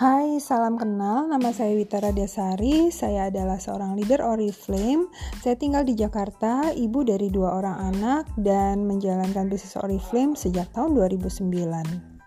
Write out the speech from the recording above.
Hai, salam kenal. Nama saya Witara Desari. Saya adalah seorang leader Oriflame. Saya tinggal di Jakarta, ibu dari dua orang anak, dan menjalankan bisnis Oriflame sejak tahun 2009.